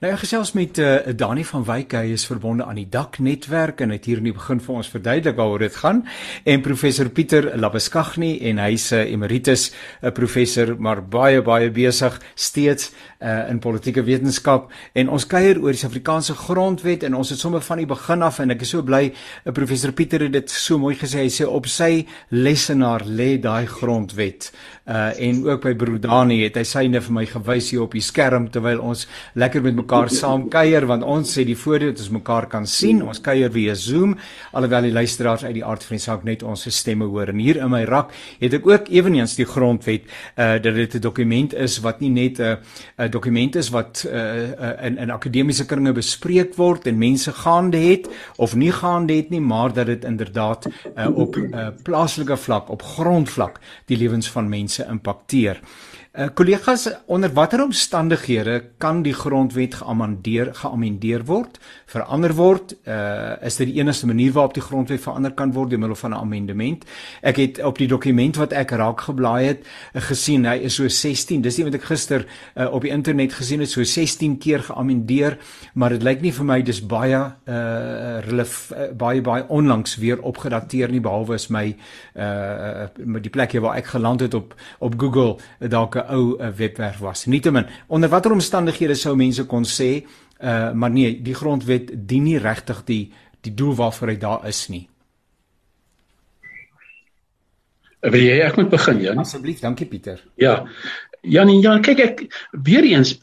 Nou ja, gesels met uh, Dani van Wyk, hy is verbonde aan die Dak netwerk en het hier in die begin vir ons verduidelik waaroor dit gaan. En professor Pieter Labeskagni en hy's 'n uh, emeritus 'n uh, professor maar baie baie besig steeds uh, in politieke wetenskap. En ons kuier oor die Suid-Afrikaanse grondwet en ons het sommer van die begin af en ek is so bly uh, professor Pieter het dit so mooi gesê. Hy sê op sy lesenaar lê daai grondwet. Uh, en ook by broer Dani het hy syne vir my gewys hier op die skerm terwyl ons lekker met mekaar saam kuier want ons sê die voordeel dat ons mekaar kan sien. Ons kuier via Zoom alhoewel die luisteraars uit die aard van die saak net ons stemme hoor. En hier in my rak het ek ook ewenigs die grondwet uh dat dit 'n dokument is wat nie net 'n uh, 'n dokument is wat uh, uh in in akademiese kringe bespreek word en mense gaande het of nie gaande het nie, maar dat dit inderdaad uh op 'n uh, plaaslike vlak, op grondvlak die lewens van mense impakteer. Uh, kollegas, onder watter omstandighede kan die grondwet geamendeer geamendeer word, verander word? Uh is dit die enigste manier waarop die grondwet verander kan word deur middel van 'n amendement? Ek het op die dokument wat ek raak geblaai het, uh, gesien hy is so 16. Dis nie wat ek gister uh, op die internet gesien het, so 16 keer geamendeer, maar dit lyk nie vir my dis baie uh relef uh, baie baie onlangs weer opgedateer nie behalwe is my uh met die plek waar ek geland het op op Google dalk 'n ou uh, webwerf was. Nietemin, onder watter omstandighede sou mense kon sê, uh, maar nee, die grondwet dien nie regtig die die doel waarvoor hy daar is nie. Wil jy ek moet begin, Jan? Asseblief, dankie Pieter. Ja. Janie, ja, kyk ek weer eens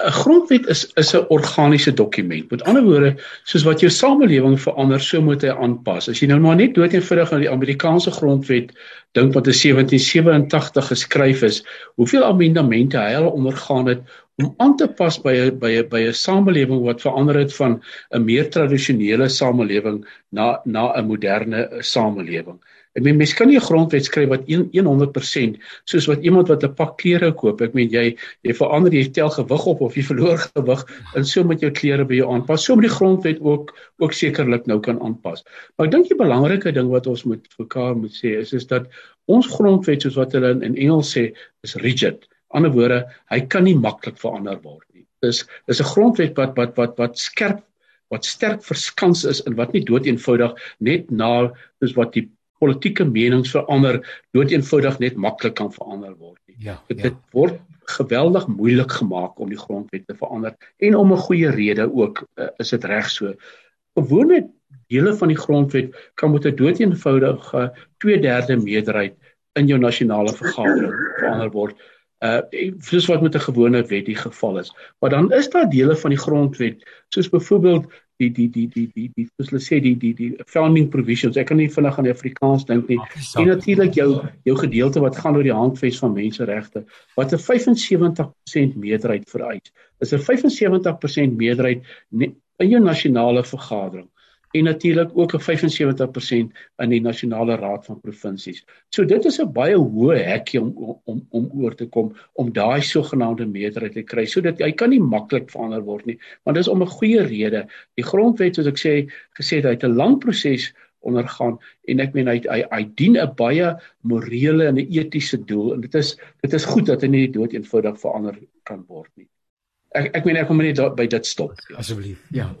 'n grondwet is is 'n organiese dokument. Met ander woorde, soos wat jou samelewing verander, so moet hy aanpas. As jy nou maar net doeteenvoudig aan die Amerikaanse grondwet dink wat in 1787 geskryf is, hoeveel amendemente hy al ondergaan het om aan te pas by 'n by 'n by 'n samelewing wat verander het van 'n meer tradisionele samelewing na na 'n moderne samelewing. Ek meen mens kan nie 'n grondwet skryf wat 100% soos wat iemand wat 'n pak klere koop. Ek meen jy jy verander jy tel gewig op of jy verloor gewig en so met jou klere by jou aanpas. So moet die grondwet ook ook sekerlik nou kan aanpas. Maar ek dink die belangrike ding wat ons moet vir mekaar moet sê is is dat ons grondwet soos wat hulle in, in Engels sê is rigid. Ander woorde, hy kan nie maklik verander word nie. Dis dis 'n grondwet wat wat wat wat skerp wat sterk verskans is en wat nie dood eenvoudig net na soos wat die politieke menings verander dood eenvoudig net maklik kan verander word nie. Ja, ja. Dit word geweldig moeilik gemaak om die grondwet te verander en om 'n goeie rede ook uh, is dit reg so. Gewone dele van die grondwet kan met 'n dood eenvoudige 2/3 meerderheid in jou nasionale vergadering verander word. Uh soos wat met 'n gewone wet die geval is. Maar dan is daar dele van die grondwet soos byvoorbeeld die die die die die die soos hulle sê die die die founding provisions. Ek kan nie vinnig aan Afrikaans dink nie. En natuurlik jou jou gedeelte wat gaan oor die handves van menseregte wat 'n 75% meerderheid vereis is 'n 75% meerderheid in jou nasionale vergadering en natuurlik ook 'n 75% in die nasionale raad van provinsies. So dit is 'n baie hoë hekkie om om om oor te kom om daai sogenaamde meerderheid te kry. So dit hy kan nie maklik verander word nie, want dit is om 'n goeie rede. Die grondwet soos ek sê gesê het hy het 'n lang proses ondergaan en ek meen hy hy, hy dien 'n baie morele en 'n etiese doel en dit is dit is goed dat hy nie dood eenvoudig verander kan word nie. Ek ek meen ek kom net by dit stop. Asseblief. Ja.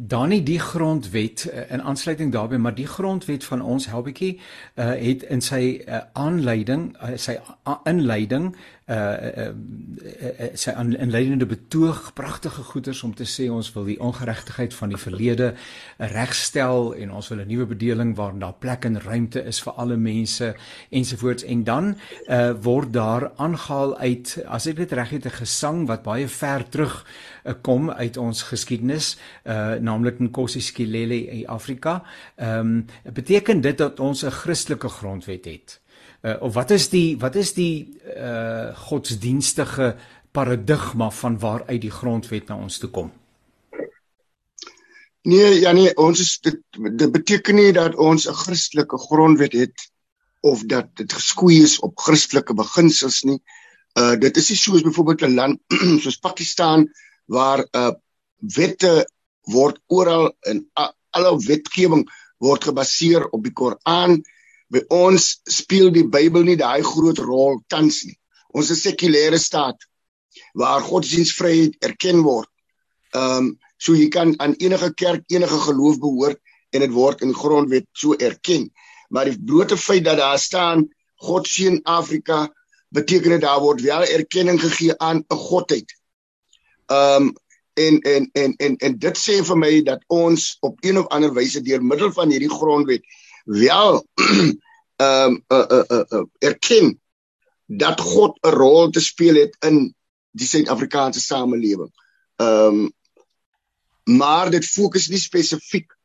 Dan nie die grondwet uh, in aansluiting daarbey maar die grondwet van ons helbetjie uh, het in sy uh, aanleiding uh, sy inleiding uh uh, uh sy inleidende betoog pragtige goeders om te sê ons wil die ongeregtigheid van die verlede regstel en ons wil 'n nuwe bedeling waarin daar plek en ruimte is vir alle mense ensovoorts en dan uh word daar aangehaal uit as ek dit reg het 'n gesang wat baie ver terug uh, kom uit ons geskiedenis uh naamlik Nkosi Sikelel in Afrika. Ehm um, beteken dit dat ons 'n Christelike grondwet het? Uh, of wat is die wat is die uh godsdienstige paradigma van waaruit die grondwet na ons toe kom? Nee, ja nee, ons is dit, dit beteken nie dat ons 'n Christelike grondwet het of dat dit geskoei is op Christelike beginsels nie. Uh dit is nie soos byvoorbeeld 'n land soos Pakistan waar uh wette word oral in alle wetgewing word gebaseer op die Koran by ons speel die Bybel nie daai groot rol tans nie. Ons is 'n sekulêre staat. waar godsdienstvryheid erken word. Ehm um, so jy kan aan enige kerk, enige geloof behoort en dit word in die grondwet so erken. Maar die blote feit dat daar staan God seën Afrika beteken dit daar word wel erkenning gegee aan 'n godheid. Ehm um, en en en en en dit sê vir my dat ons op een of ander wyse deur middel van hierdie grondwet wel ehm um, uh, uh, uh, uh, erken dat God 'n rol te speel het in die Suid-Afrikaanse samelewing. Ehm um, maar dit fokus nie spesifiek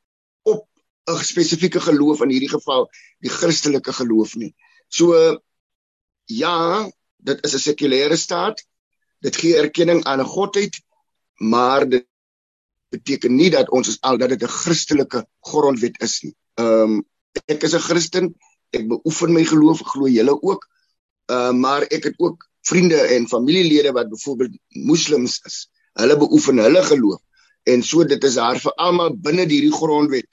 op 'n spesifieke geloof in hierdie geval die Christelike geloof nie. So ja, dit is 'n sekulêre staat. Dit gee erkenning aan 'n godheid, maar dit beteken nie dat ons is al dat dit 'n Christelike grondwet is nie. Ehm um, ek is 'n Christen, ek beoefen my geloof, glo julle ook. Uh, maar ek het ook vriende en familielede wat byvoorbeeld moslems is. Hulle beoefen hulle geloof. En so dit is daar vir almal binne hierdie grondwet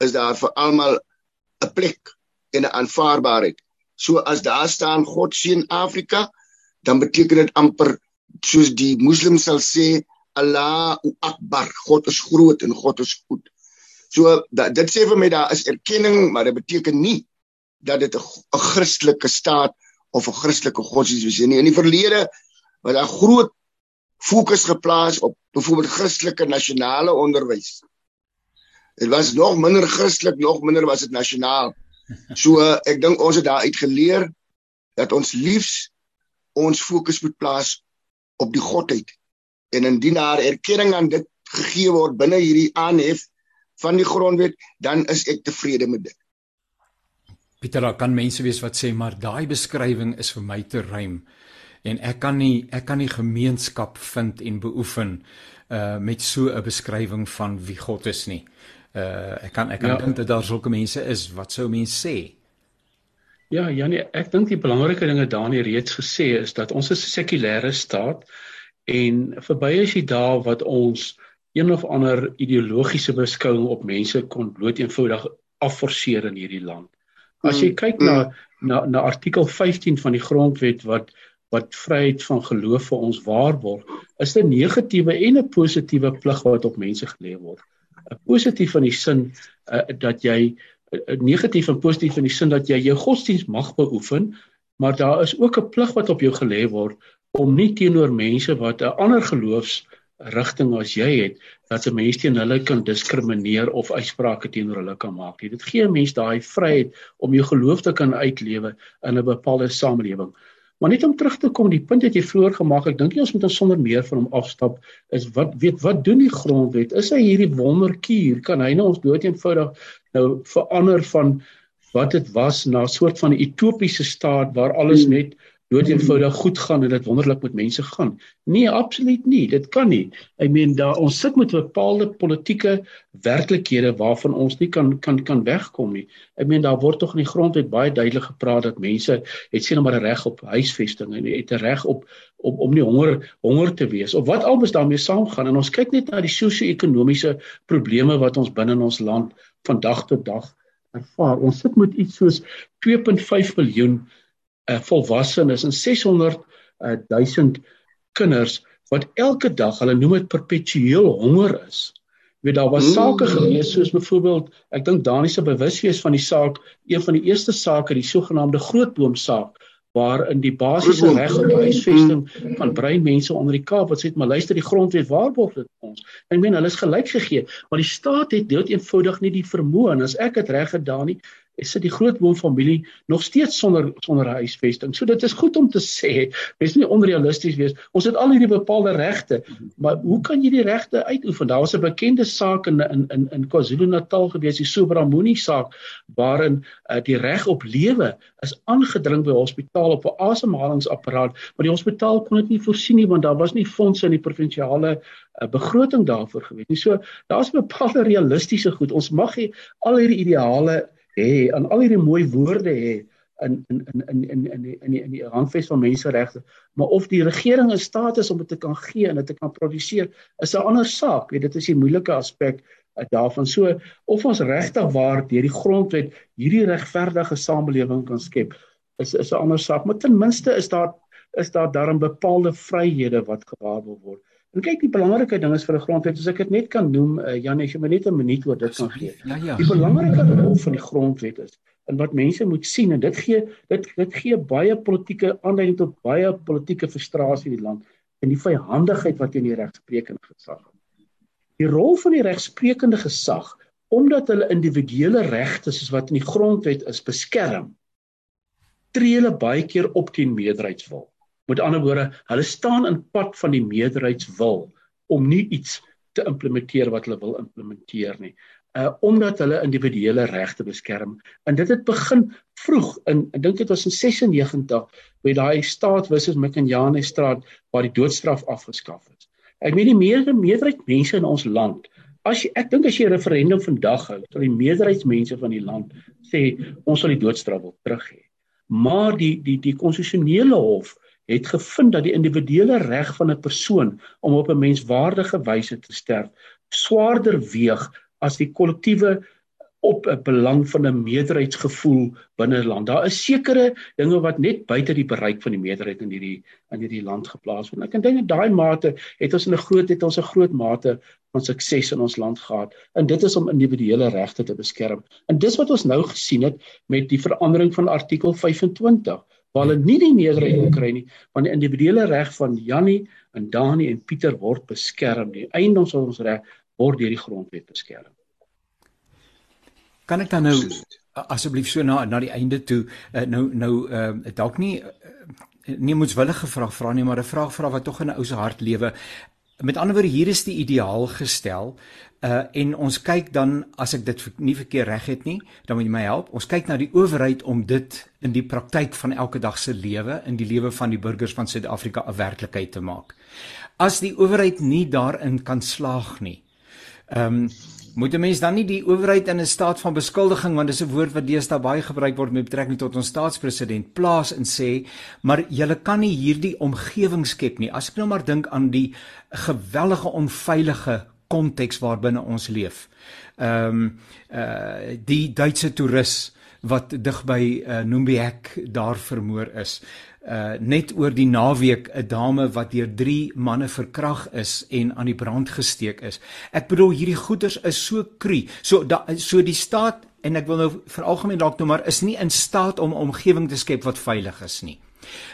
is daar vir almal 'n plek en 'n aanvaarbaarheid. So as daar staan God seën Afrika, dan beteken dit amper soos die moslems sal sê Allahu Akbar, God is groot en God is goed. So dat, dit sê vir my daar is erkenning, maar dit beteken nie dat dit 'n Christelike staat of 'n Christelike godsdienst is nie. In die verlede was daar groot fokus geplaas op byvoorbeeld Christelike nasionale onderwys. Dit was nog minder Christelik, nog minder was dit nasionaal. So ek dink ons het daar uit geleer dat ons liefs ons fokus moet plaas op die godheid en indien daar erkenning aan dit gegee word binne hierdie aanhef van die grondwet dan is ek tevrede met dit. Pieter, kan mense wees wat sê maar daai beskrywing is vir my te ruim en ek kan nie ek kan nie gemeenskap vind en beoefen uh met so 'n beskrywing van wie God is nie. Uh ek kan ek kan ja. dink dat daar sulke mense is wat sou mense sê. Ja, Janie, ek dink die belangrike dinge Dani reeds gesê is dat ons is 'n sekulêre staat en verby is die dae wat ons een of ander ideologiese beskouing op mense kon bloot eenvoudig afforceer in hierdie land. As jy mm, kyk na mm. na na artikel 15 van die grondwet wat wat vryheid van geloof vir ons waarborg, is 'n negatiewe en 'n positiewe plig wat op mense gelê word positief in die sin uh, dat jy uh, negatief en positief in die sin dat jy jou godsdiens mag beoefen, maar daar is ook 'n plig wat op jou gelê word om nie teenoor mense wat 'n ander geloofs rigting as jy het dat 'n mens teen hulle kan diskrimineer of uitsprake teenoor hulle kan maak. Dit gee 'n mens daai vryheid om jou geloof te kan uitlewe in 'n bepaalde samelewing. Maar net om terug te kom die punt wat jy vroeër gemaak het, ek dink nie ons moet ons sonder meer van hom afstap is wat weet wat doen die grondwet? Is hy hierdie wonderkuur? Kan hy nou ons dood eenvoudig nou verander van wat dit was na 'n soort van 'n utopiese staat waar alles net dood eenvoudig goed gaan en dit wonderlik met mense gaan. Nee, absoluut nie. Dit kan nie. Ek meen daar ons sit met bepaalde politieke werklikhede waarvan ons nie kan kan kan wegkom nie. Ek meen daar word tog in die grondwet baie duidelik gepraat dat mense het sien maar 'n reg op huisvesting en het 'n reg op om om nie honger honger te wees of wat albes daarmee saamgaan en ons kyk net na die sosio-ekonomiese probleme wat ons binne in ons land van dag tot dag ervaar. Ons sit met iets soos 2.5 miljoen uh, volwassenes en 600 uh, 1000 kinders wat elke dag, hulle noem dit perpetueel honger is. Jy weet daar was mm. sake gewees soos byvoorbeeld, ek dink Dani se bewus wees van die saak, een van die eerste sake, die sogenaamde grootboom saak waar in die basiese reg op huisvesting van brein mense onder die Kaap wat sê maar luister die grondwet waarborg dit ons. Ek meen hulle is gelyk gegee, maar die staat het dood eenvoudig nie die vermoë en as ek dit reg gedaan het, is dit die grootboom familie nog steeds sonder sonder 'n huisvesting. So dit is goed om te sê, mens nie onrealisties wees. Ons het al hierdie bepaalde regte, maar hoe kan jy die regte uitoefen? Daar was 'n bekende saak in in in, in KwaZulu-Natal gewees, die Sobramuni saak waarin uh, die reg op lewe is aangedring by 'n hospitaal op 'n asemhalingsapparaat, maar die hospitaal kon dit nie voorsien nie want daar was nie fondse in die provinsiale uh, begroting daarvoor gewees nie. So daar's bepaalde realistiese goed. Ons mag nie al hierdie ideale hê aan al hierdie mooi woorde hê in in in in in in die in die in die handves van menseregte maar of die regering in staat is om dit te kan gee en dit te kan produseer is 'n ander saak. Weet dit is die moeilike aspek uh, daarvan. So of ons regtig waar deur die grondwet hierdie regverdige samelewing kan skep is is 'n ander saak. Maar ten minste is daar is daar daarin bepaalde vryhede wat gewaarborg word. En kyk die belangrike ding is vir 'n grondwet as ek dit net kan noem uh, Jan as jy maar net 'n minuut oor dit kan gee. Ja ja. Die belangrike rol van die grondwet is en wat mense moet sien en dit gee dit dit gee baie politieke aanleiding tot baie politieke frustrasie in die land en die vyhandigheid wat teen die regsprekende gesag. Die rol van die regsprekende gesag omdat hulle individuele regte soos wat in die grondwet is beskerm tree hulle baie keer op teen meerderheidswil. Met ander woorde, hulle staan in pad van die meerderheidswil om nie iets te implementeer wat hulle wil implementeer nie. Uh omdat hulle individuele regte beskerm. En dit het begin vroeg in ek dink dit was in 96 by daai staat versus McIntyre straat waar die doodstraf afgeskaf is. Ek meen die meerder meerderheid mense in ons land As jy ek dink as jy 'n referendum vandag hou, sal die meerderheidsmense van die land sê ons sal die doodstraf wil terug hê maar die die die konstitusionele hof het gevind dat die individuele reg van 'n persoon om op 'n menswaardige wyse te sterf swaarder weeg as die kollektiewe op 'n belang van 'n meerderheidsgevoel binne 'n land. Daar is sekere dinge wat net buite die bereik van die meerderheid in hierdie in hierdie land geplaas word. Ek dink in daai mate het ons 'n groot het ons 'n groot mate van sukses in ons land gehad. En dit is om individuele regte te beskerm. En dis wat ons nou gesien het met die verandering van artikel 25 waar hulle nie die meerderheid kon kry nie, want die individuele reg van Jannie en Dani en Pieter word beskerm. Die eiendoms van ons reg word deur die grondwet beskerm. Kan ek dan nou asseblief so na na die einde toe uh, nou nou uh, dalk nie uh, nie moetswillige vraag vra nie, maar 'n vraag vra wat tog in 'n ou se hart lewe. Met ander woorde, hier is die ideaal gestel. Uh en ons kyk dan as ek dit nie verkeer reg het nie, dan moet jy my help. Ons kyk na die owerheid om dit in die praktyk van elke dag se lewe, in die lewe van die burgers van Suid-Afrika 'n werklikheid te maak. As die owerheid nie daarin kan slaag nie. Ehm um, moet 'n mens dan nie die owerheid in 'n staat van beskuldiging want dis 'n woord wat deesdae baie gebruik word met betrekking tot ons staatspresident plaas en sê maar julle kan nie hierdie omgewing skep nie as ek nou maar dink aan die gewellige onveilige konteks waarbinne ons leef. Ehm um, uh die Duitse toerist wat dig by uh, Numbiek daar vermoor is uh net oor die naweek 'n dame wat deur 3 manne verkrag is en aan die brand gesteek is. Ek bedoel hierdie goeders is so kru. So da, so die staat en ek wil nou vir algemeen dalk nou maar is nie in staat om 'n omgewing te skep wat veilig is nie.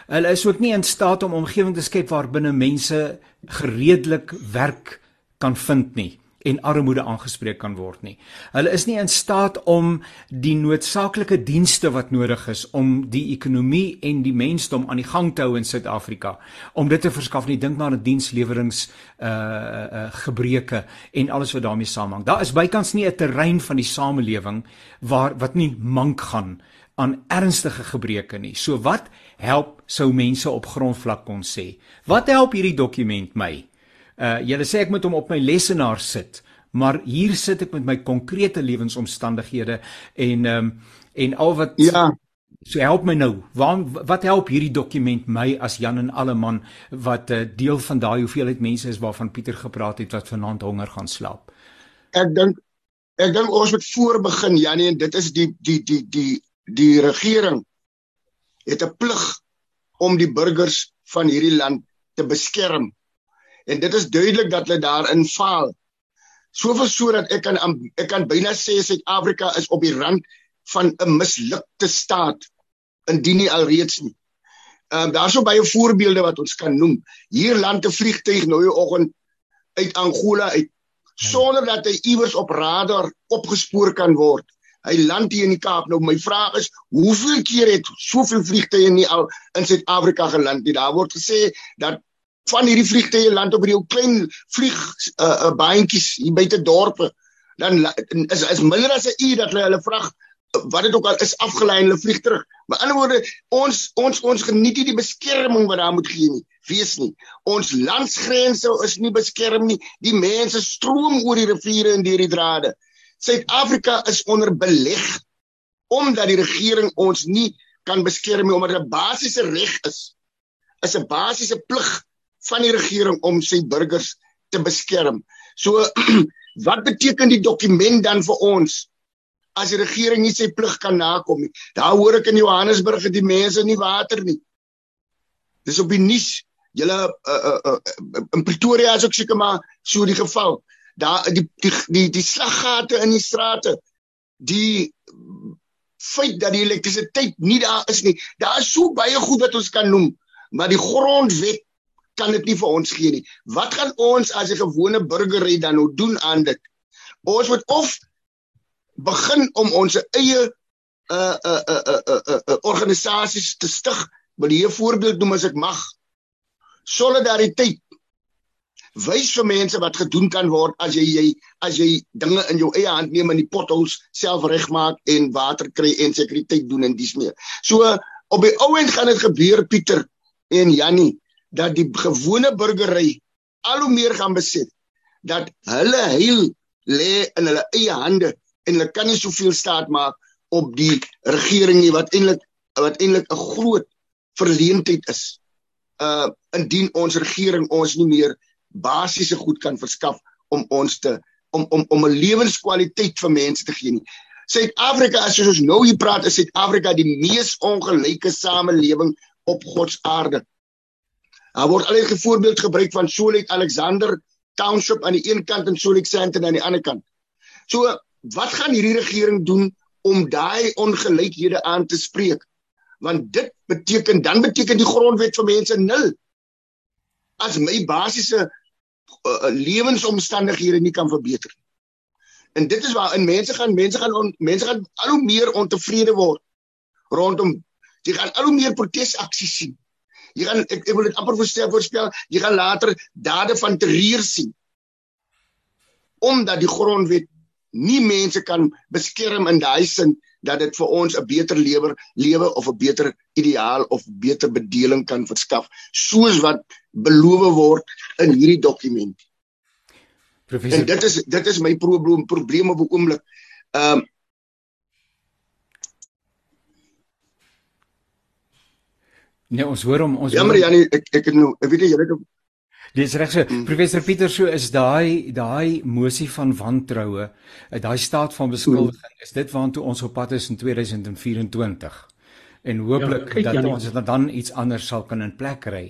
Hulle is ook nie in staat om omgewing te skep waar binne mense gereedelik werk kan vind nie en armoede aangespreek kan word nie. Hulle is nie in staat om die noodsaaklike dienste wat nodig is om die ekonomie en die mensdom aan die gang te hou in Suid-Afrika om dit te verskaf nie. Dink maar aan dienslewerings uh uh gebreke en alles wat daarmee saamhang. Daar is bykans nie 'n terrein van die samelewing waar wat nie mank gaan aan ernstige gebreke nie. So wat help sou mense op grondvlak kon sê? Wat help hierdie dokument my? Uh julle sê ek moet hom op my lesenaar sit, maar hier sit ek met my konkrete lewensomstandighede en ehm um, en al wat Ja. So help my nou. Waar wat help hierdie dokument my as Jan en alle man wat 'n uh, deel van daai hoeveelheid mense is waarvan Pieter gepraat het wat vanaand honger gaan slaap? Ek dink ek dink ons moet voorbegin Janie en dit is die die die die die regering het 'n plig om die burgers van hierdie land te beskerm En dit is duidelik dat hulle daarin faal. Soveel sodat ek kan ek kan byna sê Suid-Afrika is op die rand van 'n mislukte staat indien nie alreeds nie. Ehm um, daar's so baie voorbeelde wat ons kan noem. Hier land 'n vliegtyg nou die oggend uit Angola uit sonder dat hy iewers op radar opgespoor kan word. Hy land hier in die Kaap. Nou my vraag is, hoeveel keer het soveel vliegtye nie al in Suid-Afrika geland nie? Daar word gesê dat van hierdie vliegtye land op hierdie klein vlieg uh, uh baantjies hier buite dorpe dan is is minder as 'n uur dat hulle hulle vrag wat dit ook al is afgelei en hulle vlieg terug. Met ander woorde, ons ons ons geniet nie die beskerming wat daar moet gee nie. Wees nie. Ons landsgrense is nie beskerm nie. Die mense stroom oor die riviere en deur die drade. Suid-Afrika is onder beleg omdat die regering ons nie kan beskerm nie omdat dit 'n basiese reg is. Is 'n basiese plig van die regering om sy burgers te beskerm. So wat beteken die dokument dan vir ons as die regering nie sy plig kan nakom nie? Daar hoor ek in Johannesburg het die mense nie water nie. Dis op die nuus. Julle uh, uh, uh, in Pretoria is ook seker maar so die geval. Daar die die die, die slaggate in die strate. Die feit dat die elektrisiteit nie daar is nie. Daar is so baie goed wat ons kan noem, maar die grondwet kan dit nie vir ons gee nie. Wat gaan ons as 'n gewone burger dan nou doen aan dit? Ons moet of begin om ons eie uh uh uh uh, uh, uh, uh organisasies te stig. Wil 'n voorbeeld noem as ek mag? Solidariteit. Wys vir mense wat gedoen kan word as jy jy as jy dinge in jou eie hand neem en die potholes self regmaak en water kry en sekuriteit doen en dis meer. So op die ou end gaan dit gebeur Pieter en Jannie dat die gewone burgery al hoe meer gaan besef dat hulle heil lê in hulle eie hande en hulle kan nie soveel staat maak op die regering nie wat eintlik wat eintlik 'n groot verleentheid is. Uh indien ons regering ons nie meer basiese goed kan verskaf om ons te om om om 'n lewenskwaliteit vir mense te gee nie. Suid-Afrika as ons nou hier praat is Suid-Afrika die mees ongelyke samelewing op God se aarde. Daar word altyd 'n voorbeeld gebruik van Solik Alexander Township aan die een kant en Solik Center aan die ander kant. So, wat gaan hierdie regering doen om daai ongelykhede aan te spreek? Want dit beteken dan beteken die grondwet vir mense nul. As my basiese uh, lewensomstandighede nie kan verbeter nie. En dit is waar in mense gaan mense gaan on, mense gaan al hoe meer ontevrede word rondom jy gaan al hoe meer protesaksies sien. Jy gaan ek, ek wil dit amper voorstel voorspel, jy gaan later dade van terreur sien. Omdat die grondwet nie mense kan beskerm in daai sin dat dit vir ons 'n beter lewer lewe of 'n beter ideaal of beter bedeling kan verskaf soos wat beloof word in hierdie dokument. Professor en dit is dit is my probleem probleem op 'n oomblik. Ehm um, Nee, ons hoor hom ons Jammer Janie, ek ek het nou, ek weet jy het op Dis reg so. Mm. Professor Pieter so is daai daai mosie van wantroue, eh, daai staat van beskuldiging, mm. is dit waartoe ons op pad is in 2024. En hooplik ja, dat Janie, ons dit dan iets anders sal kan in plek kry.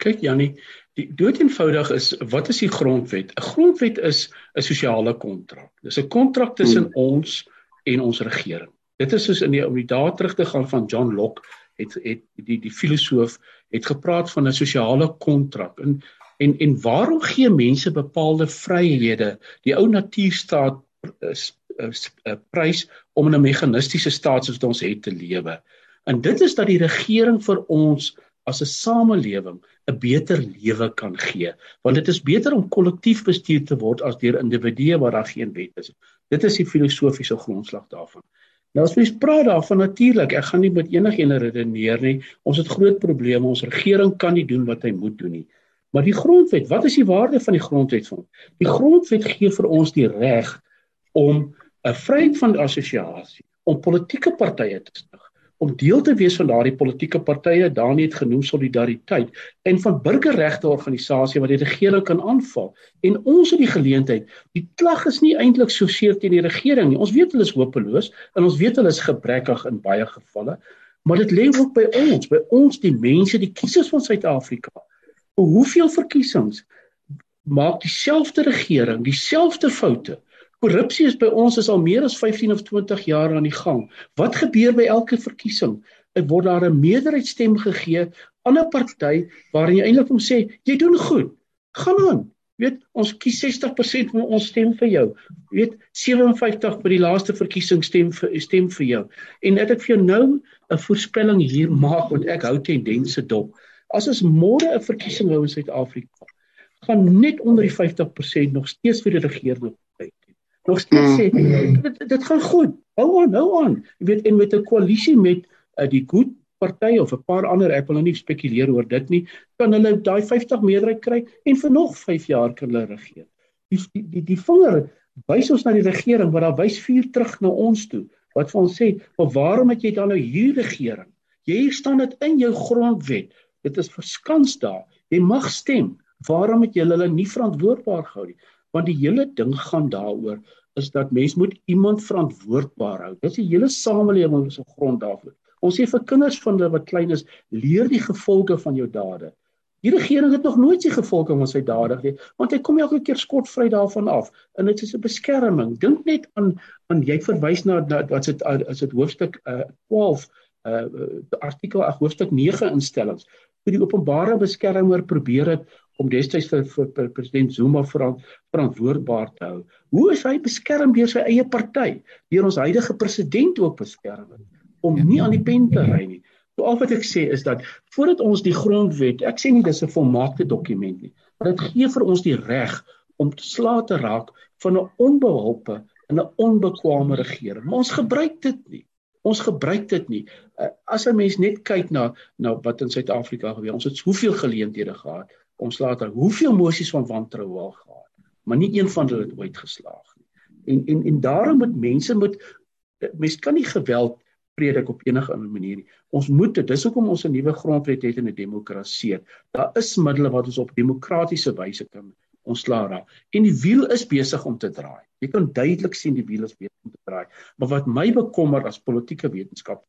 Kyk Jannie, die dood eenvoudig is wat is die grondwet? 'n Grondwet is 'n sosiale kontrak. Dis 'n kontrak tussen mm. ons en ons regering. Dit is soos in die om die dae terug te gaan van John Locke het het die die filosoof het gepraat van 'n sosiale kontrak en en en waarom gee mense bepaalde vryhede? Die ou natuurstaat is, is, is prys om in 'n meganistiese staat soos ons het te lewe. En dit is dat die regering vir ons as 'n samelewing 'n beter lewe kan gee. Want dit is beter om kollektief bestuur te word as deur individue waar daar geen wet is. Dit is die filosofiese grondslag daarvan Nou as mens praat daarvan natuurlik, ek gaan nie met enigiets redeneer nie. Ons het groot probleme. Ons regering kan nie doen wat hy moet doen nie. Maar die grondwet, wat is die waarde van die grondwet van? Die grondwet gee vir ons die reg om 'n vryheid van assosiasie, om politieke partye te stig om deel te wees van daardie politieke partye, Dani het genoem solidariteit en van burgerregte organisasie wat die regering kan aanval. En ons het die geleentheid, die klag is nie eintlik so seer teen die regering nie. Ons weet hulle is hopeloos en ons weet hulle is gebrekkig in baie gevalle, maar dit lê ook by ons, by ons die mense, die kiesers van Suid-Afrika. Hoeveel verkiesings maak dieselfde regering dieselfde foute? Korrupsie is by ons is al meer as 15 of 20 jaar aan die gang. Wat gebeur by elke verkiesing? Dit word daar 'n meerderheidsstem gegee aan 'n party waarin jy eintlik hom sê, jy doen goed. Gaan aan. Weet, ons kies 60% van ons stem vir jou. Weet, 57 by die laaste verkiesing stem vir stem vir jou. En dit ek vir jou nou 'n voorspelling hier maak want ek hou tendense dop. As ons môre 'n verkiesing hou in Suid-Afrika, gaan net onder die 50% nog steeds vir die regering nog steeds sê mm. dit, dit gaan goed. Hou aan, hou aan. Jy weet en met 'n koalisie met uh, die Good party of 'n paar ander, ek wil nou nie spekuleer oor dit nie, kan hulle daai 50 meerderheid kry en vir nog 5 jaar kan hulle regeer. Die die die, die vinger wys ons na die regering wat daar wys vuur terug na ons toe. Wat vir ons sê, "Maar waarom het jy dan nou hier regering? Jy staan dit in jou grondwet. Dit is verskans daar. Jy mag stem. Waarom het jy hulle nie verantwoordbaar gehou nie?" Want die hele ding gaan daaroor is dat mens moet iemand verantwoordbaar hou. Dis die hele samelewing se grond daarvoor Ons sê vir kinders van hulle wat klein is, leer die gevolge van jou dade. Die regering het nog nooit sy gevolge van sy dade geleer, want hy kom elke keer skotvry daarvan af. En dit is 'n beskerming. Dink net aan aan jy verwys na wat dit as dit hoofstuk uh, 12 uh artikel 8 hoofstuk 9 instellings vir die openbare beskermer probeer het om destyds vir, vir, vir president Zuma verant, verantwoordbaar te hou. Hoe is hy beskerm deur sy eie party, deur ons huidige president ook beskerm om nie aan die pen te ry nie. So al wat ek sê is dat voordat ons die grondwet, ek sê nie dis 'n volmaakte dokument nie, maar dit gee vir ons die reg om te slaat te raak van 'n onbeholpe en 'n onbekwame regering. Maar ons gebruik dit nie. Ons gebruik dit nie. Uh, as 'n mens net kyk na na wat in Suid-Afrika gebeur, ons het soveel geleenthede gehad om slaat te hoeveel mosies van wantroue al gehad, maar nie een van hulle het ooit geslaag nie. En en en daarom moet mense moet mense kan nie geweld predik op enige ander manier nie. Ons moet dit. Dis hoekom ons 'n nuwe grondwet het en 'n demokrasie. Daar is middele wat ons op demokratiese wyse kan ontslaa raak. En die wiel is besig om te draai. Jy kan duidelik sien die wiel is besig om te draai. Maar wat my bekommer as politieke wetenskap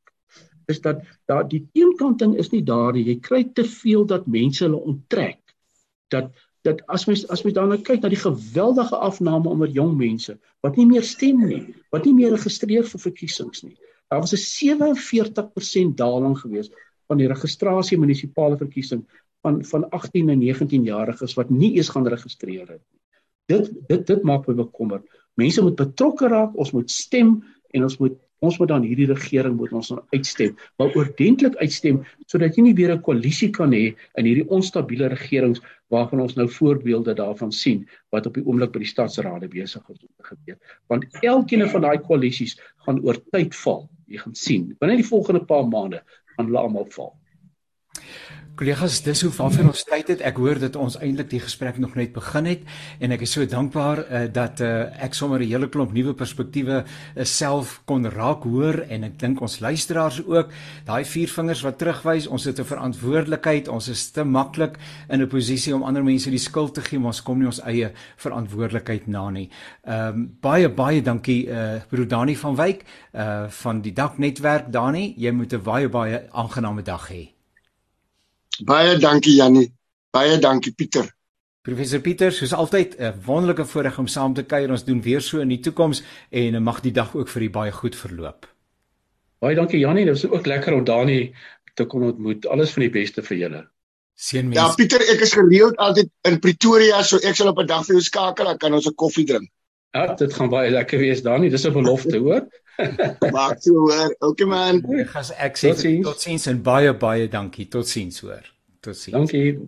is dat daar die teenkanting is nie daar nie. Jy kry te veel dat mense hulle onttrek. Dat dat as mens as mens daarna kyk na die geweldige afname onder jong mense wat nie meer stem nie, wat nie meer geregistreer vir verkiesings nie. Daar was 'n 47% daling gewees van die registrasie munisipale verkiesing van van 18 en 19 jariges wat nie eens gaan registreer het nie. Dit dit dit maak my bekommer. Mense moet betrokke raak, ons moet stem en ons moet ons moet dan hierdie regering moet ons nou uitstem, maar oordentlik uitstem sodat jy nie weer 'n koalisie kan hê in hierdie onstabiele regerings waarvan ons nou voorbeelde daarvan sien wat op die oomblik by die stadsrade besig is om te gebeur. Want elkeen van daai koalisies gaan oor tyd val. Jy gaan sien, binne die volgende paar maande gaan hulle almal val. Kollegas, dis hoe waarvoor ons tyd het. Ek hoor dat ons eintlik die gesprek nog net begin het en ek is so dankbaar uh, dat uh, ek sommer 'n hele klomp nuwe perspektiewe uh, self kon raak hoor en ek dink ons luisteraars ook. Daai vier vingers wat terugwys, ons het 'n verantwoordelikheid. Ons is te maklik in 'n posisie om ander mense die skuld te gee, maar ons kom nie ons eie verantwoordelikheid na nie. Ehm um, baie baie dankie uh broer Dani van Wyk uh van die Dak netwerk Dani. Jy moet 'n baie baie aangename dag hê. Baie dankie Jannie. Baie dankie Pieter. Professor Pieter, soos altyd 'n wonderlike voorreg om saam te kuier. Ons doen weer so in die toekoms en mag die dag ook vir u baie goed verloop. Baie dankie Jannie. Dit was ook lekker om Dani te kon ontmoet. Alles van die beste vir julle. Seën mense. Ja, Pieter, ek is gereeld altyd in Pretoria, so ek sal op 'n dag vir jou skakel, dan kan ons 'n koffie drink. Ja, dit gaan baie lekker wees, Dani. Dis 'n belofte, hoor. Maak so hoor. Okay man. Ek gaan ek sê totsiens en baie baie dankie. Totsiens hoor. Totsiens. Dankie.